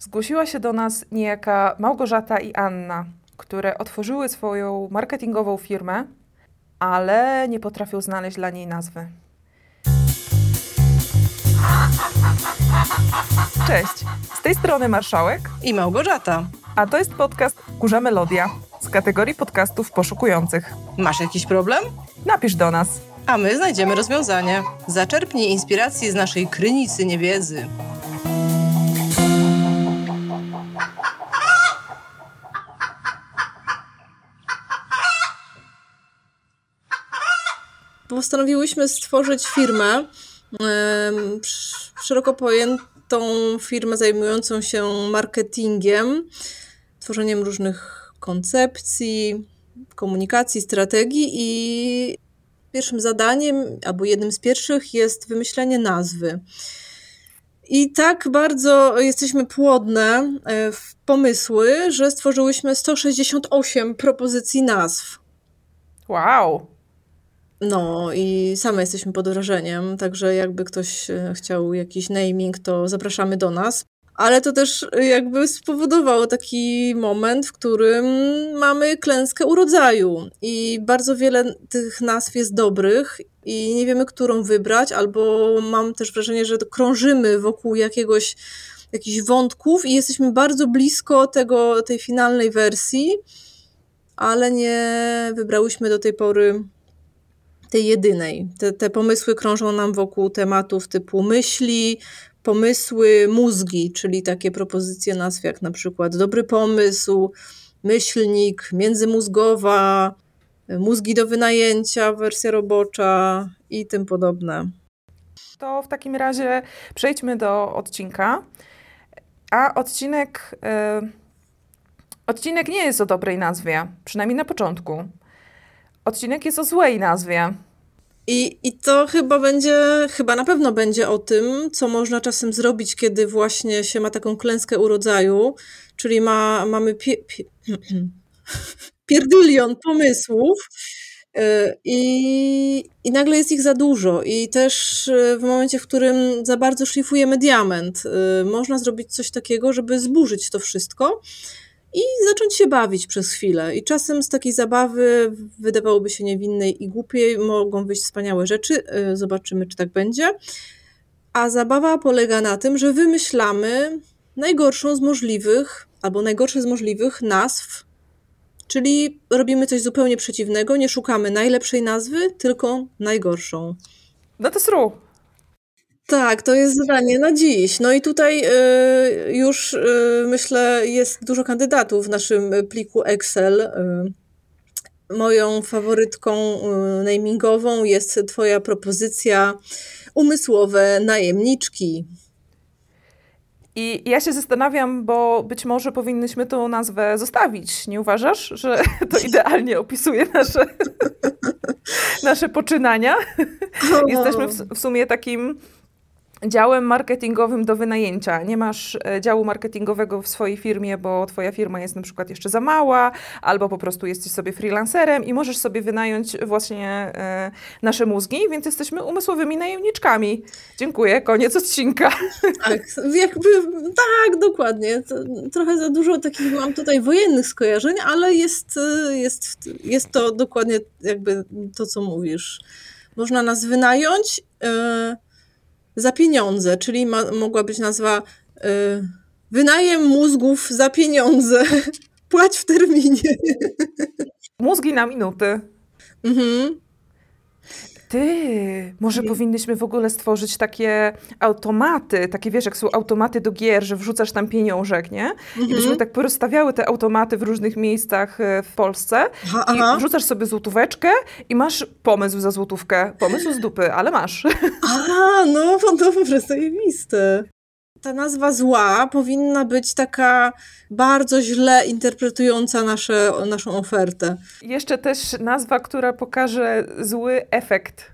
zgłosiła się do nas niejaka Małgorzata i Anna, które otworzyły swoją marketingową firmę, ale nie potrafią znaleźć dla niej nazwy. Cześć, z tej strony Marszałek i Małgorzata. A to jest podcast Kurza Melodia z kategorii podcastów poszukujących. Masz jakiś problem? Napisz do nas. A my znajdziemy rozwiązanie. Zaczerpnij inspiracji z naszej krynicy niewiedzy. Postanowiłyśmy stworzyć firmę, szeroko pojętą firmę zajmującą się marketingiem, tworzeniem różnych koncepcji, komunikacji, strategii i pierwszym zadaniem, albo jednym z pierwszych jest wymyślenie nazwy. I tak bardzo jesteśmy płodne e, w pomysły, że stworzyłyśmy 168 propozycji nazw. Wow! No i same jesteśmy pod wrażeniem, także jakby ktoś e, chciał jakiś naming, to zapraszamy do nas. Ale to też jakby spowodowało taki moment, w którym mamy klęskę urodzaju i bardzo wiele tych nazw jest dobrych i nie wiemy, którą wybrać, albo mam też wrażenie, że krążymy wokół jakiegoś jakichś wątków i jesteśmy bardzo blisko tego, tej finalnej wersji, ale nie wybrałyśmy do tej pory tej jedynej. Te, te pomysły krążą nam wokół tematów typu myśli, pomysły, mózgi, czyli takie propozycje nazw jak na przykład dobry pomysł, myślnik, międzymózgowa, mózgi do wynajęcia, wersja robocza i tym podobne. To w takim razie przejdźmy do odcinka. A odcinek, yy, odcinek nie jest o dobrej nazwie, przynajmniej na początku. Odcinek jest o złej nazwie. I, I to chyba będzie, chyba na pewno będzie o tym, co można czasem zrobić, kiedy właśnie się ma taką klęskę urodzaju, czyli ma, mamy pie, pie, pierdylion pomysłów y, i, i nagle jest ich za dużo. I też y, w momencie, w którym za bardzo szlifujemy diament, y, można zrobić coś takiego, żeby zburzyć to wszystko i zacząć się bawić przez chwilę. I czasem z takiej zabawy wydawałoby się niewinnej i głupiej mogą wyjść wspaniałe rzeczy. Y, zobaczymy, czy tak będzie. A zabawa polega na tym, że wymyślamy najgorszą z możliwych, albo najgorsze z możliwych nazw, czyli robimy coś zupełnie przeciwnego, nie szukamy najlepszej nazwy, tylko najgorszą. No to sru. Tak, to jest zadanie na dziś. No i tutaj y, już y, myślę, jest dużo kandydatów w naszym pliku Excel. Y, moją faworytką namingową jest Twoja propozycja umysłowe najemniczki. I ja się zastanawiam, bo być może powinnyśmy tą nazwę zostawić. Nie uważasz, że to idealnie opisuje nasze, nasze poczynania? Jesteśmy w, w sumie takim działem marketingowym do wynajęcia. Nie masz e, działu marketingowego w swojej firmie, bo twoja firma jest na przykład jeszcze za mała, albo po prostu jesteś sobie freelancerem i możesz sobie wynająć właśnie e, nasze mózgi, więc jesteśmy umysłowymi najemniczkami. Dziękuję, koniec odcinka. Tak, jakby, tak, dokładnie. Trochę za dużo takich mam tutaj wojennych skojarzeń, ale jest, e, jest, jest to dokładnie jakby to, co mówisz. Można nas wynająć, za pieniądze, czyli ma, mogła być nazwa y, wynajem mózgów za pieniądze. Płać w terminie. Mózgi na minuty. Mhm. Ty, może powinnyśmy w ogóle stworzyć takie automaty, takie wiesz, jak są automaty do gier, że wrzucasz tam pieniążek, nie? I byśmy mhm. tak porozstawiały te automaty w różnych miejscach e, w Polsce aha, i aha. wrzucasz sobie złotóweczkę i masz pomysł za złotówkę. Pomysł z dupy, ale masz. A, no, to dobre, zajebiste ta nazwa zła powinna być taka bardzo źle interpretująca nasze, naszą ofertę. Jeszcze też nazwa, która pokaże zły efekt.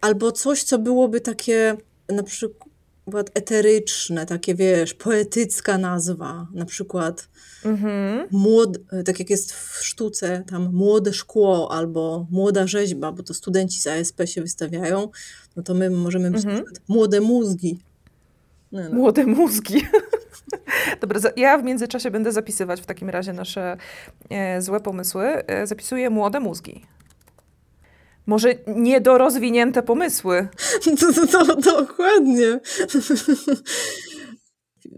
Albo coś, co byłoby takie na przykład eteryczne, takie wiesz, poetycka nazwa, na przykład mhm. młod, tak jak jest w sztuce, tam młode szkło albo młoda rzeźba, bo to studenci z ASP się wystawiają, no to my możemy być mhm. młode mózgi no, no. Młode mózgi. Dobra, ja w międzyczasie będę zapisywać w takim razie nasze e, złe pomysły. E, zapisuję młode mózgi. Może niedorozwinięte pomysły. To, to, to, dokładnie.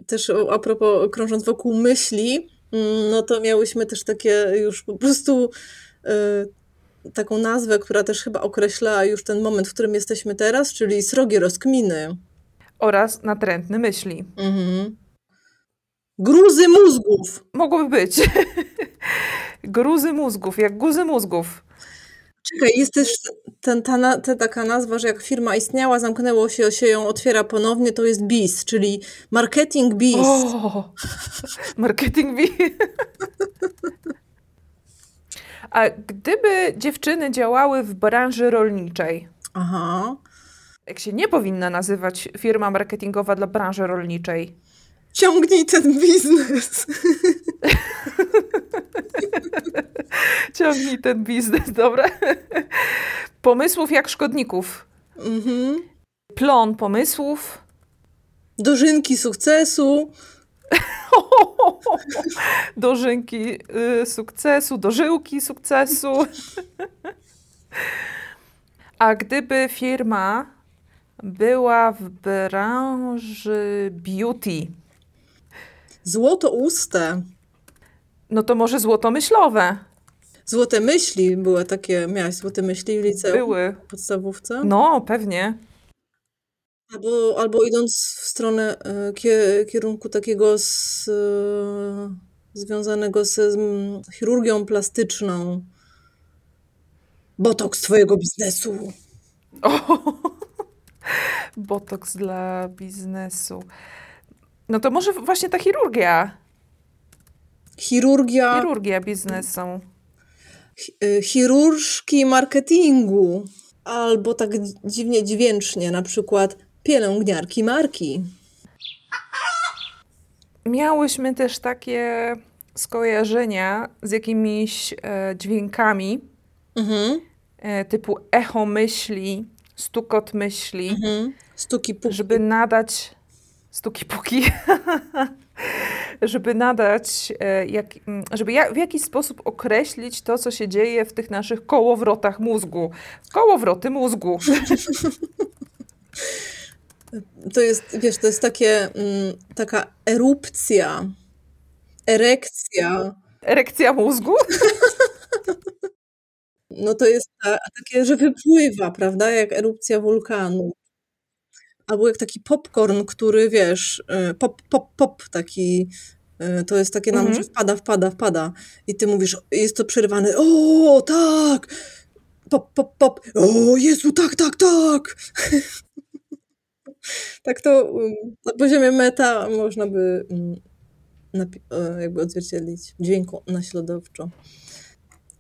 Też a propos, krążąc wokół myśli, mm, no to miałyśmy też takie już po prostu y, taką nazwę, która też chyba określa już ten moment, w którym jesteśmy teraz, czyli srogie rozkminy. Oraz natrętne myśli. Mhm. Gruzy mózgów. Mogłoby być. Gruzy mózgów, jak guzy mózgów. Czekaj, jest też ten, ta, ta, taka nazwa, że jak firma istniała, zamknęło się, się ją otwiera ponownie, to jest BIS, czyli Marketing BIS. O, marketing BIS. A gdyby dziewczyny działały w branży rolniczej, Aha. Jak się nie powinna nazywać firma marketingowa dla branży rolniczej? Ciągnij ten biznes. Ciągnij ten biznes, dobra. Pomysłów jak szkodników. Mhm. Plon pomysłów. Dożynki sukcesu. Dożynki y, sukcesu, dożyłki sukcesu. A gdyby firma była w branży beauty. Złoto uste. No to może złotomyślowe. Złote myśli były takie, miałaś złote myśli w liceum? Były. W podstawówce? No, pewnie. Albo, albo idąc w stronę e, kierunku takiego z, e, związanego z chirurgią plastyczną. Botoks twojego biznesu. O, botoks dla biznesu. No to może właśnie ta chirurgia. Chirurgia. Chirurgia biznesu. Y, chirurżki marketingu. Albo tak dziwnie dźwięcznie, na przykład pielęgniarki marki. Miałyśmy też takie skojarzenia z jakimiś e, dźwiękami mhm. e, typu echo myśli, stukot myśli. Mhm. Stuki puki. Żeby nadać stuki puki. żeby nadać, e, jak, żeby jak, w jakiś sposób określić to, co się dzieje w tych naszych kołowrotach mózgu. Kołowroty mózgu. To jest, wiesz, to jest takie, taka erupcja, erekcja. Erekcja mózgu? No to jest ta, takie, że wypływa, prawda, jak erupcja wulkanu albo jak taki popcorn, który wiesz, y, pop, pop, pop, taki, y, to jest takie nam, mhm. że wpada, wpada, wpada. I ty mówisz, jest to przerywane, o tak, pop, pop, pop, o Jezu, tak, tak, tak. tak to um, na poziomie meta można by um, jakby odzwierciedlić dźwięku naśladowczo.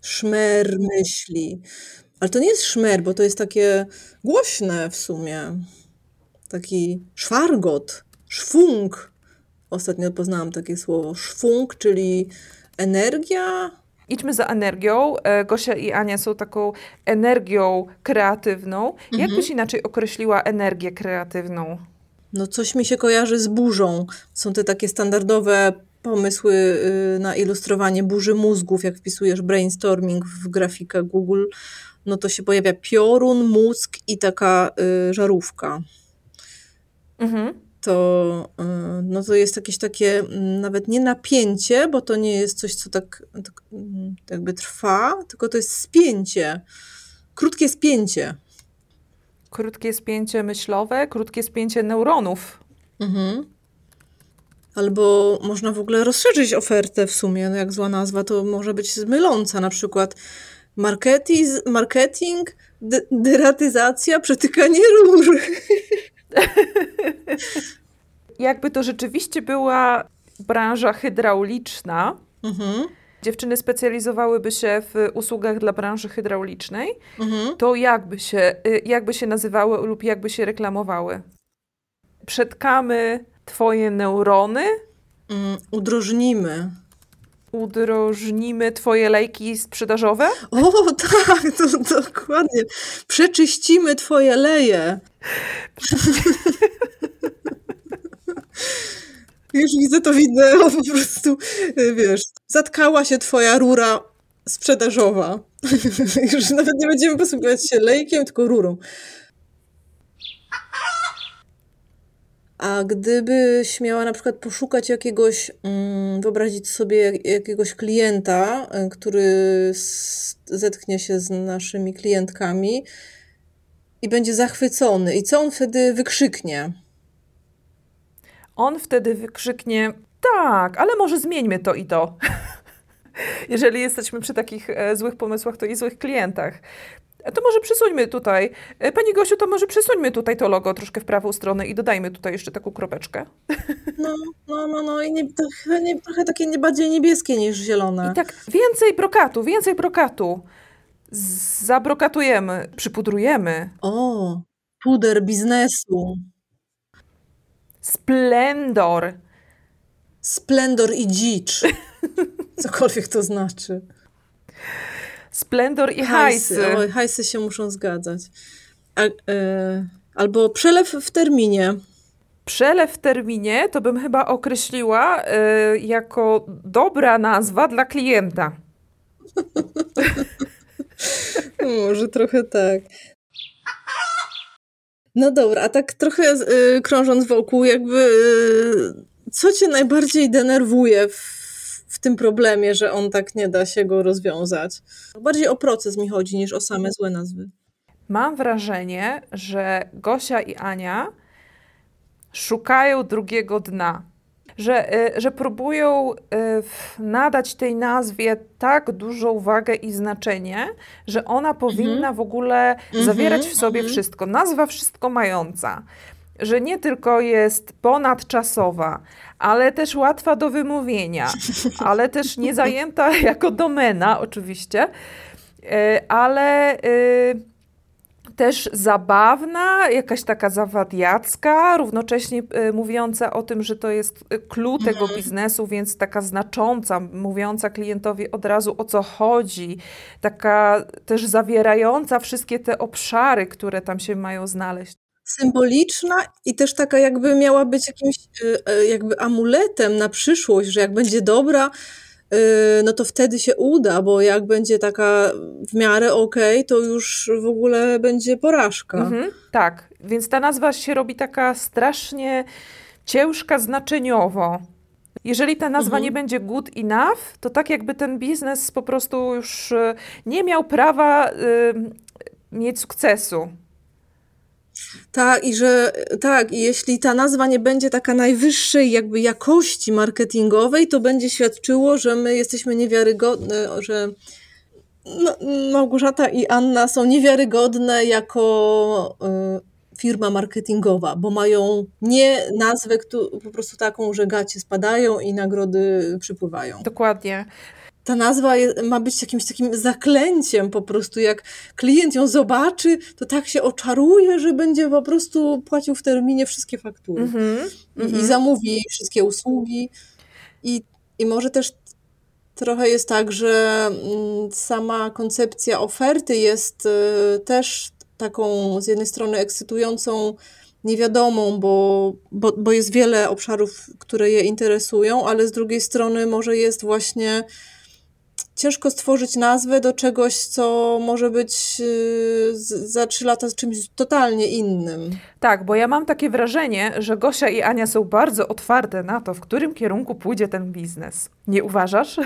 Szmer myśli. Ale to nie jest szmer, bo to jest takie głośne w sumie taki szwargot, szwung. Ostatnio poznałam takie słowo szwung, czyli energia. Idźmy za energią. E, Gosia i Ania są taką energią kreatywną. Mhm. Jak byś inaczej określiła energię kreatywną? No coś mi się kojarzy z burzą. Są te takie standardowe pomysły y, na ilustrowanie burzy mózgów, jak wpisujesz brainstorming w grafikę Google, no to się pojawia piorun, mózg i taka y, żarówka mhm. to, y, no to jest jakieś takie mm, nawet nie napięcie, bo to nie jest coś, co tak, tak mm, jakby trwa, tylko to jest spięcie. Krótkie spięcie. Krótkie spięcie myślowe, krótkie spięcie neuronów. Mhm. Albo można w ogóle rozszerzyć ofertę w sumie, no jak zła nazwa, to może być zmyląca, na przykład marketing, marketing deratyzacja, przetykanie rur. Jakby to rzeczywiście była branża hydrauliczna, mhm. dziewczyny specjalizowałyby się w usługach dla branży hydraulicznej, mhm. to jakby się, y, jakby się nazywały lub jakby się reklamowały? Przetkamy twoje neurony? Mm, udrożnimy udrożnimy twoje lejki sprzedażowe? O, tak, to dokładnie. Przeczyścimy twoje leje. Już widzę to wideo, po prostu, y, wiesz, zatkała się twoja rura sprzedażowa. Już nawet nie będziemy posługiwać się lejkiem, tylko rurą. A gdybyś miała na przykład poszukać jakiegoś, mm, wyobrazić sobie jakiegoś klienta, y, który zetknie się z naszymi klientkami i będzie zachwycony, i co on wtedy wykrzyknie? On wtedy wykrzyknie: Tak, ale może zmieńmy to i to. Jeżeli jesteśmy przy takich e, złych pomysłach, to i złych klientach. To może przesuńmy tutaj. E, pani Gosiu, to może przesuńmy tutaj to logo troszkę w prawą stronę i dodajmy tutaj jeszcze taką kropeczkę. No, no, no, no i nie, trochę, nie, trochę takie nie bardziej niebieskie niż zielone. I tak więcej brokatu, więcej brokatu. Zabrokatujemy, przypudrujemy. O, puder biznesu. Splendor. Splendor i dzicz. Cokolwiek to znaczy. Splendor i hajsy. hajsy. Oj, hajsy się muszą zgadzać. E, albo przelew w terminie. Przelew w terminie to bym chyba określiła e, jako dobra nazwa dla klienta. Może trochę tak. No dobra, a tak trochę y, krążąc wokół, jakby y, co cię najbardziej denerwuje w, w, tym problemie, że on tak nie da się go rozwiązać? Bardziej o proces mi chodzi niż o same złe nazwy. Mam wrażenie, że Gosia i Ania szukają drugiego dna że, y, że próbują y, nadać tej nazwie tak dużą wagę i znaczenie, że ona powinna mhm. w ogóle zawierać w mhm, sobie mhm. wszystko. Nazwa wszystko mająca że nie tylko jest ponadczasowa, ale też łatwa do wymówienia, ale też nie zajęta jako domena, oczywiście, y, ale też zabawna, jakaś taka zawadiacka, równocześnie y, mówiąca o tym, że to jest clue tego mhm. biznesu, więc taka znacząca, mówiąca klientowi od razu o co chodzi, taka też zawierająca wszystkie te obszary, które tam się mają znaleźć symboliczna i też taka jakby miała być jakimś y, y, jakby amuletem na przyszłość, że jak będzie dobra, Y, no to wtedy się uda, bo jak będzie taka w miarę okej, okay, to już w ogóle będzie porażka. Mhm, tak, więc ta nazwa się robi taka strasznie ciężka znaczeniowo. Jeżeli ta nazwa mhm. nie będzie good enough, to tak jakby ten biznes po prostu już nie miał prawa y, mieć sukcesu. Tak, i że tak, jeśli ta nazwa nie będzie taka najwyższej jakby jakości marketingowej, to będzie świadczyło, że my jesteśmy niewiarygodne, że no, Małgorzata i Anna są niewiarygodne jako y, firma marketingowa, bo mają nie nazwę kto, po prostu taką, że gacie spadają i nagrody przypływają. Dokładnie ta nazwa ma być jakimś takim zaklęciem po prostu. Jak klient ją zobaczy, to tak się oczaruje, że będzie po prostu płacił w terminie wszystkie faktury. Mm -hmm, I, mm -hmm. I, zamówi wszystkie usługi. I, I może też trochę jest tak, że mm, sama koncepcja oferty jest y, też taką z jednej strony ekscytującą niewiadomą, bo, bo, bo jest wiele obszarów, które je interesują, ale z drugiej strony może jest właśnie ciężko stworzyć nazwę do czegoś, co może być y, za trzy lata z czymś totalnie innym. Tak, bo ja mam takie wrażenie, że Gosia i Ania są bardzo otwarte na to, w którym kierunku pójdzie ten biznes. Nie uważasz?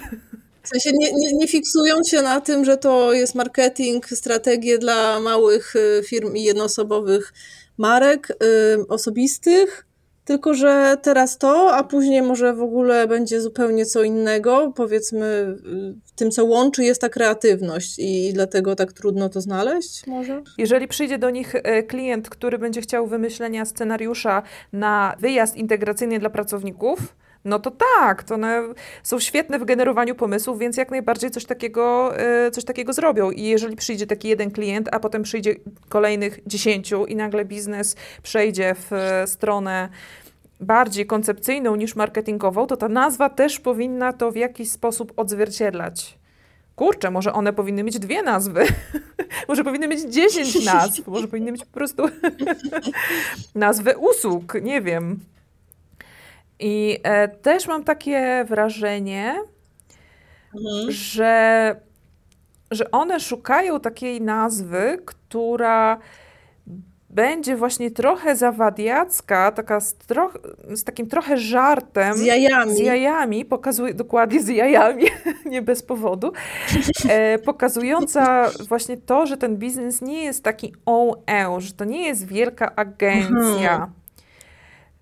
W sensie nie, nie, nie fiksują się na tym, że to jest marketing, strategie dla małych y, firm i jednoosobowych marek y, osobistych, tylko, że teraz to, a później może w ogóle będzie zupełnie co innego. Powiedzmy, w tym, co łączy, jest ta kreatywność i dlatego tak trudno to znaleźć, może? Jeżeli przyjdzie do nich e, klient, który będzie chciał wymyślenia scenariusza na wyjazd integracyjny dla pracowników, no to tak, to one są świetne w generowaniu pomysłów, więc jak najbardziej coś takiego, e, coś takiego zrobią. I jeżeli przyjdzie taki jeden klient, a potem przyjdzie kolejnych dziesięciu i nagle biznes przejdzie w e, stronę bardziej koncepcyjną niż marketingową, to ta nazwa też powinna to w jakiś sposób odzwierciedlać. Kurczę, może one powinny mieć dwie nazwy. może powinny mieć dziesięć nazw. Może powinny mieć po prostu nazwę usług. Nie wiem. I e, też mam takie wrażenie, mhm. że, że one szukają takiej nazwy, która będzie właśnie trochę zawadiacka, taka z, troch, z takim trochę żartem. Z jajami. Z jajami, pokazuje, dokładnie z jajami, nie bez powodu, e, pokazująca właśnie to, że ten biznes nie jest taki OE, że to nie jest wielka agencja. Mhm.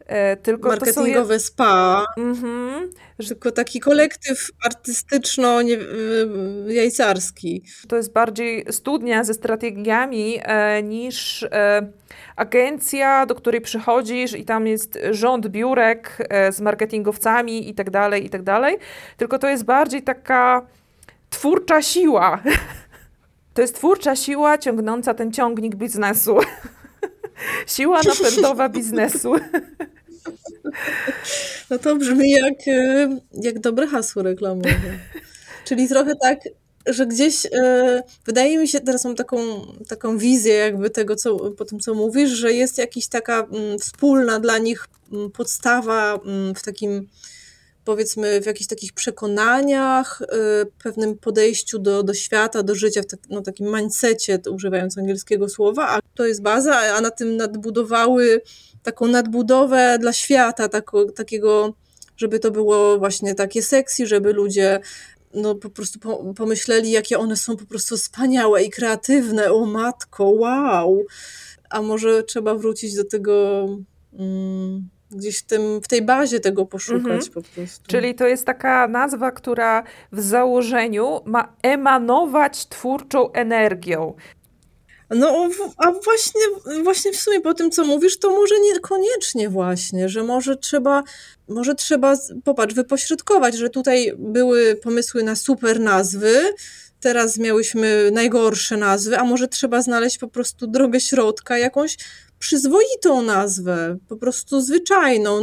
E, tylko Marketingowe je... spa, mhm. tylko taki kolektyw artystyczno-jajcarski. To jest bardziej studnia ze strategiami e, niż e, agencja, do której przychodzisz i tam jest rząd biurek e, z marketingowcami i tak dalej, i tak dalej. Tylko to jest bardziej taka twórcza siła. To jest twórcza siła ciągnąca ten ciągnik biznesu. Siła napędowa biznesu. No to brzmi jak, e, jak dobre hasło reklamowe. Czyli trochę tak, że gdzieś e, wydaje mi się, teraz mam taką, taką wizję jakby tego, co, po tym, co mówisz, że jest jakaś taka mm, wspólna dla nich mm, podstawa mm, w takim powiedzmy w jakichś takich przekonaniach, e, pewnym podejściu do, do świata, do życia, w tak, no, takim mindsetie, używając angielskiego słowa, a to jest baza, a na tym nadbudowały taką nadbudowę dla świata, takiego, żeby to było właśnie takie sexy, żeby ludzie no po prostu pomyśleli, jakie one są po prostu wspaniałe i kreatywne. O matko, wow! A może trzeba wrócić do tego. Mm, gdzieś w, tym, w tej bazie tego poszukać mhm. po prostu. Czyli to jest taka nazwa, która w założeniu ma emanować twórczą energią. No, a właśnie, właśnie w sumie po tym, co mówisz, to może niekoniecznie właśnie, że może trzeba, może trzeba, popatrz, wypośrodkować, że tutaj były pomysły na super nazwy, teraz miałyśmy najgorsze nazwy, a może trzeba znaleźć po prostu drogę środka, jakąś przyzwoitą nazwę, po prostu zwyczajną,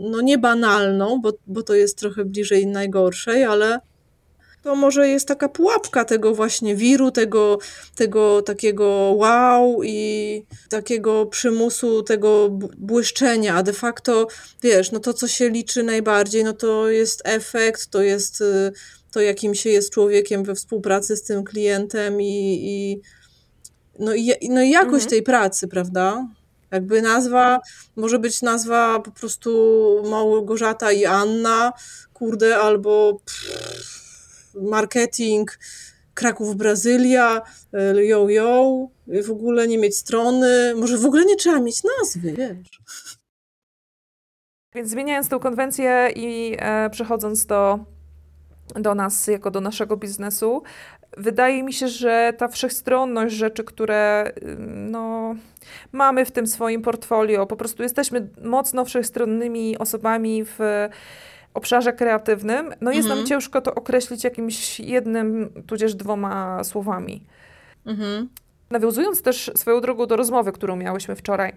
no nie banalną, bo, bo to jest trochę bliżej najgorszej, ale to może jest taka pułapka tego właśnie wiru, tego, tego takiego wow i takiego przymusu, tego błyszczenia, a de facto, wiesz, no to, co się liczy najbardziej, no to jest efekt, to jest y, to, jakim się jest człowiekiem we współpracy z tym klientem i, i no, i, no i jakość mhm. tej pracy, prawda? Jakby nazwa, może być nazwa po prostu Małgorzata i Anna, kurde, albo pff, marketing, Kraków, Brazylia, yo, yo, w ogóle nie mieć strony, może w ogóle nie trzeba mieć nazwy, wiesz. Więc zmieniając tą konwencję i e, przechodząc do, do nas, jako do naszego biznesu, wydaje mi się, że ta wszechstronność rzeczy, które no, mamy w tym swoim portfolio, po prostu jesteśmy mocno wszechstronnymi osobami w obszarze kreatywnym, no jest mhm. nam ciężko to określić jakimś jednym, tudzież dwoma słowami. Mhm. Nawiązując też swoją drogą do rozmowy, którą miałyśmy wczoraj,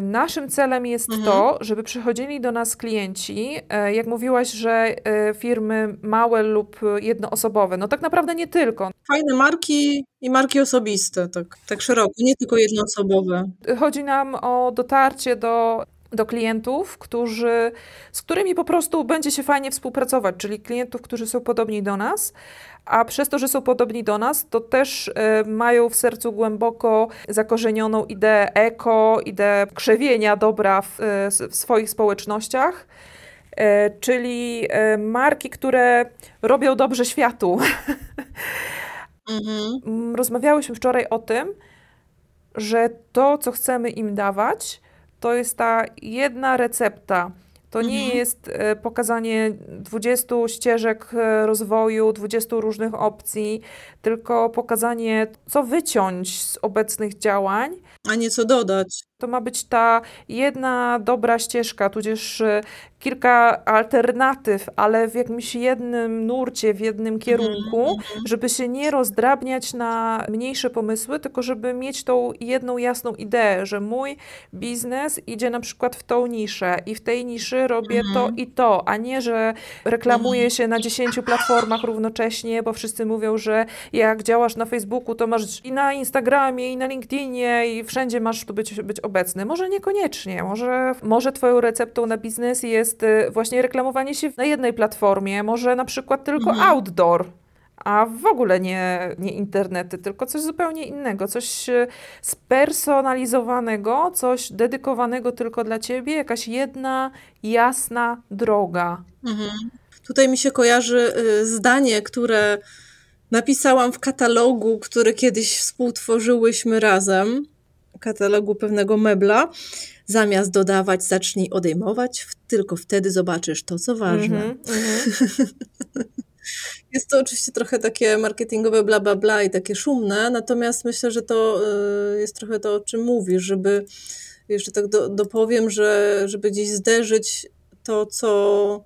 Naszym celem jest mhm. to, żeby przychodzili do nas klienci, e, jak mówiłaś, że e, firmy małe lub jednoosobowe. No tak naprawdę nie tylko. Fajne marki i marki osobiste, tak, tak szeroko, nie tylko jednoosobowe. Chodzi nam o dotarcie do do klientów, którzy, z którymi po prostu będzie się fajnie współpracować, czyli klientów, którzy są podobni do nas, a przez to, że są podobni do nas, to też y, mają w sercu głęboko zakorzenioną ideę eko, ideę krzewienia dobra w, y, w swoich społecznościach. Y, czyli marki, które robią dobrze światu. Mhm. Rozmawiałyśmy wczoraj o tym, że to, co chcemy im dawać, to jest ta jedna recepta. To nie mhm. jest e, pokazanie 20 ścieżek e, rozwoju, 20 różnych opcji, tylko pokazanie, co wyciąć z obecnych działań. A nie co dodać. To ma być ta jedna dobra ścieżka, tudzież e, kilka alternatyw, ale w jakimś jednym nurcie, w jednym mhm, kierunku, mm -hmm. żeby się nie rozdrabniać na mniejsze pomysły, tylko żeby mieć tą jedną jasną ideę, że mój biznes idzie na przykład w tą niszę i w tej niszy robię to i to, a nie, że reklamuję się na dziesięciu platformach równocześnie, bo wszyscy mówią, że jak działasz na Facebooku, to masz i na Instagramie, i na LinkedInie, i wszędzie masz tu być, być obecny. Może niekoniecznie, może, może twoją receptą na biznes jest y, właśnie reklamowanie się na jednej platformie, może na przykład tylko mhm. outdoor, a w ogóle nie, nie internety, tylko coś zupełnie innego, coś y, spersonalizowanego, coś dedykowanego tylko dla ciebie, jakaś jedna, jasna droga. Mhm. Tutaj mi się kojarzy y, zdanie, które napisałam w katalogu, który kiedyś współtworzyłyśmy razem, katalogu pewnego mebla. Zamiast dodawać, zacznij odejmować, tylko wtedy zobaczysz to, co ważne. Mm -hmm, Jest to oczywiście trochę takie marketingowe bla bla bla i takie szumne, natomiast myślę, że to y, jest trochę to, o czym mówisz, żeby jeszcze tak do, dopowiem, że żeby gdzieś zderzyć to, co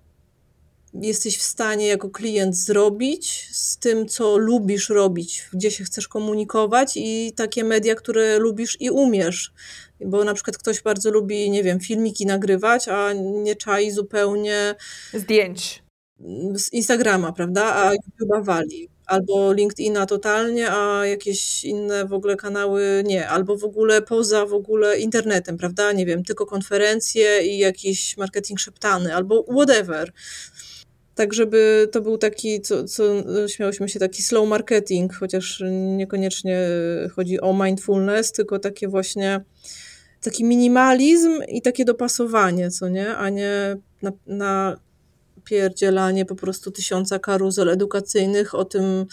jesteś w stanie jako klient zrobić z tym, co lubisz robić, gdzie się chcesz komunikować i takie media, które lubisz i umiesz. Bo na przykład ktoś bardzo lubi, nie wiem, filmiki nagrywać, a nie czai zupełnie zdjęć z Instagrama, prawda? A YouTube'a wali. Albo LinkedIna totalnie, a jakieś inne w ogóle kanały nie. Albo w ogóle poza w ogóle internetem, prawda? Nie wiem, tylko konferencje i jakiś marketing szeptany, albo whatever. Tak, żeby to był taki, co, co śmiałyśmy się, taki slow marketing, chociaż niekoniecznie chodzi o mindfulness, tylko takie właśnie taki minimalizm i takie dopasowanie, co nie, a nie na, na pierdzielanie po prostu tysiąca karuzel edukacyjnych o tym,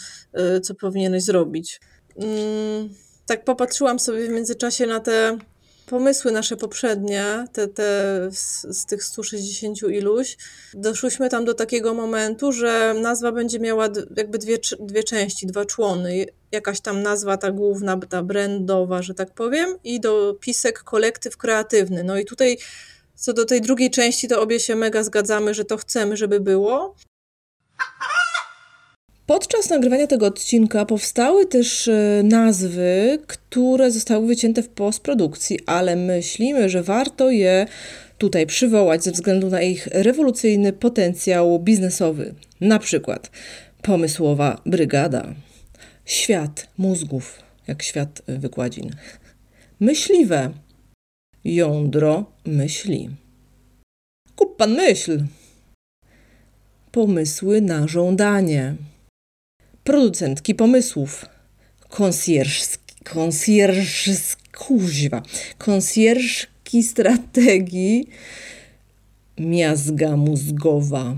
y, co powinieneś zrobić. Mm, tak popatrzyłam sobie w międzyczasie na te pomysły nasze poprzednie, te, te z, z, tych 160 iluś, doszłyśmy tam do takiego momentu, że nazwa będzie miała jakby dwie, dwie części, dwa człony. Jakaś tam nazwa ta główna, ta brandowa, że tak powiem, i dopisek kolektyw kreatywny. No i tutaj co do tej drugiej części, to obie się mega zgadzamy, że to chcemy, żeby było. Podczas nagrywania tego odcinka powstały też e, nazwy, które zostały wycięte w postprodukcji, ale myślimy, że warto je tutaj przywołać ze względu na ich rewolucyjny potencjał biznesowy. Na przykład pomysłowa brygada, świat mózgów, jak świat wykładzin, myśliwe, jądro myśli. Kup pan myśl. Pomysły na żądanie. Producentki pomysłów. Konsjerżski, konsjerż, kuźwa, konsjerżki strategii. Miazga mózgowa.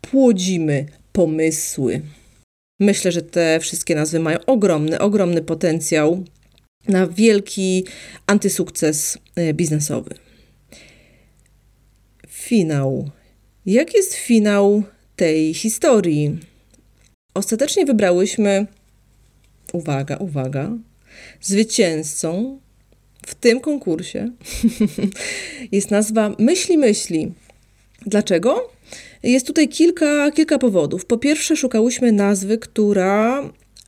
Płodzimy pomysły. Myślę, że te wszystkie nazwy mają ogromny, ogromny potencjał na wielki antysukces e, biznesowy. Finał. Jak jest finał tej historii? Ostatecznie wybrałyśmy, uwaga, uwaga, zwycięzcą w tym konkursie jest nazwa Myśli Myśli. Dlaczego? Jest tutaj kilka, kilka powodów. Po pierwsze, szukałyśmy nazwy, która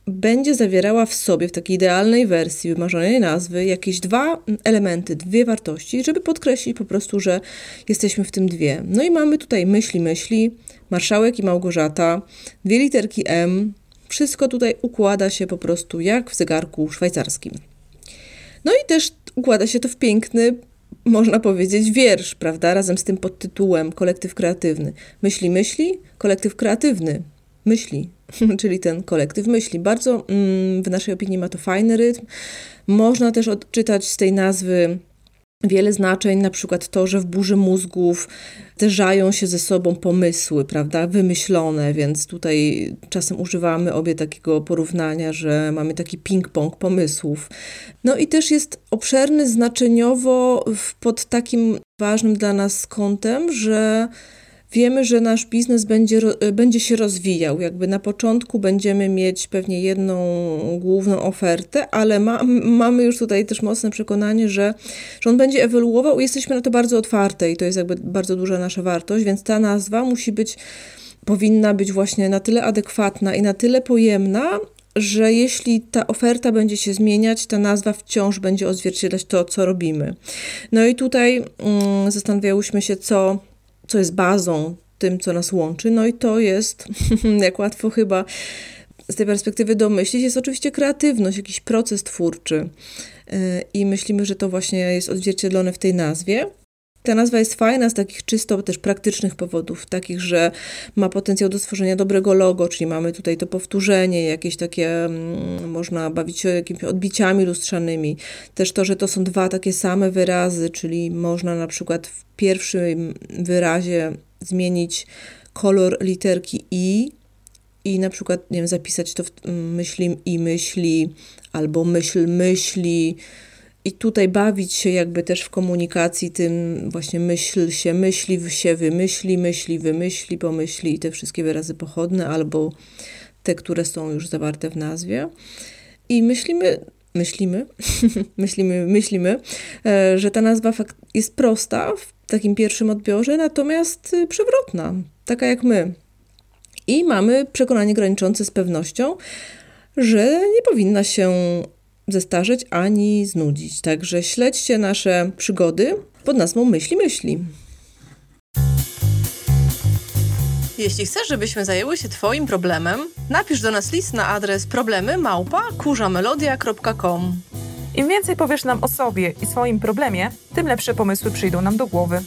będzie zawierała w sobie, w takiej idealnej wersji wymarzonej nazwy, jakieś dwa elementy, dwie wartości, żeby podkreślić po prostu, że jesteśmy w tym dwie. No i mamy tutaj myśli, myśli, marszałek i Małgorzata, dwie literki M, wszystko tutaj układa się po prostu jak w zegarku szwajcarskim. No i też układa się to w piękny, można powiedzieć, wiersz, prawda, razem z tym podtytułem kolektyw kreatywny. Myśli, myśli, kolektyw kreatywny, myśli, czyli ten kolektyw myśli. Bardzo mm, w naszej opinii ma to fajny rytm. Można też odczytać z tej nazwy wiele znaczeń, na przykład to, że w burzy mózgów zderzają się ze sobą pomysły, prawda, wymyślone, więc tutaj czasem używamy obie takiego porównania, że mamy taki ping-pong pomysłów. No i też jest obszerny znaczeniowo pod takim ważnym dla nas kątem, że wiemy, że nasz biznes będzie, będzie się rozwijał. Jakby na początku będziemy mieć pewnie jedną główną ofertę, ale ma, mamy już tutaj też mocne przekonanie, że, że on będzie ewoluował i jesteśmy na to bardzo otwarte i to jest jakby bardzo duża nasza wartość, więc ta nazwa musi być, powinna być właśnie na tyle adekwatna i na tyle pojemna, że jeśli ta oferta będzie się zmieniać, ta nazwa wciąż będzie odzwierciedlać to, co robimy. No i tutaj mm, zastanawiałyśmy się, co co jest bazą tym, co nas łączy. No i to jest, jak łatwo chyba z tej perspektywy domyślić, jest oczywiście kreatywność, jakiś proces twórczy. I myślimy, że to właśnie jest odzwierciedlone w tej nazwie. Ta nazwa jest fajna z takich czysto też praktycznych powodów, takich, że ma potencjał do stworzenia dobrego logo, czyli mamy tutaj to powtórzenie, jakieś takie, mm, można bawić się jakimiś odbiciami lustrzanymi. Też to, że to są dwa takie same wyrazy, czyli można na przykład w pierwszym wyrazie zmienić kolor literki i i na przykład, nie wiem, zapisać to w mm, myśli i myśli, albo myśl myśli, i tutaj bawić się jakby też w komunikacji tym właśnie myśl się, myśli się, wymyśli, myśli, wymyśli, pomyśli i te wszystkie wyrazy pochodne albo te, które są już zawarte w nazwie. I myślimy, myślimy, myślimy, myślimy, e, że ta nazwa jest prosta w takim pierwszym odbiorze, natomiast y, przewrotna, taka jak my. I mamy przekonanie graniczące z pewnością, że nie powinna się zestarzeć ani znudzić. Także śledźcie nasze przygody pod nazwą Myśli Myśli. Jeśli chcesz, żebyśmy zajęły się Twoim problemem, napisz do nas list na adres problemy małpa Im więcej powiesz nam o sobie i swoim problemie, tym lepsze pomysły przyjdą nam do głowy.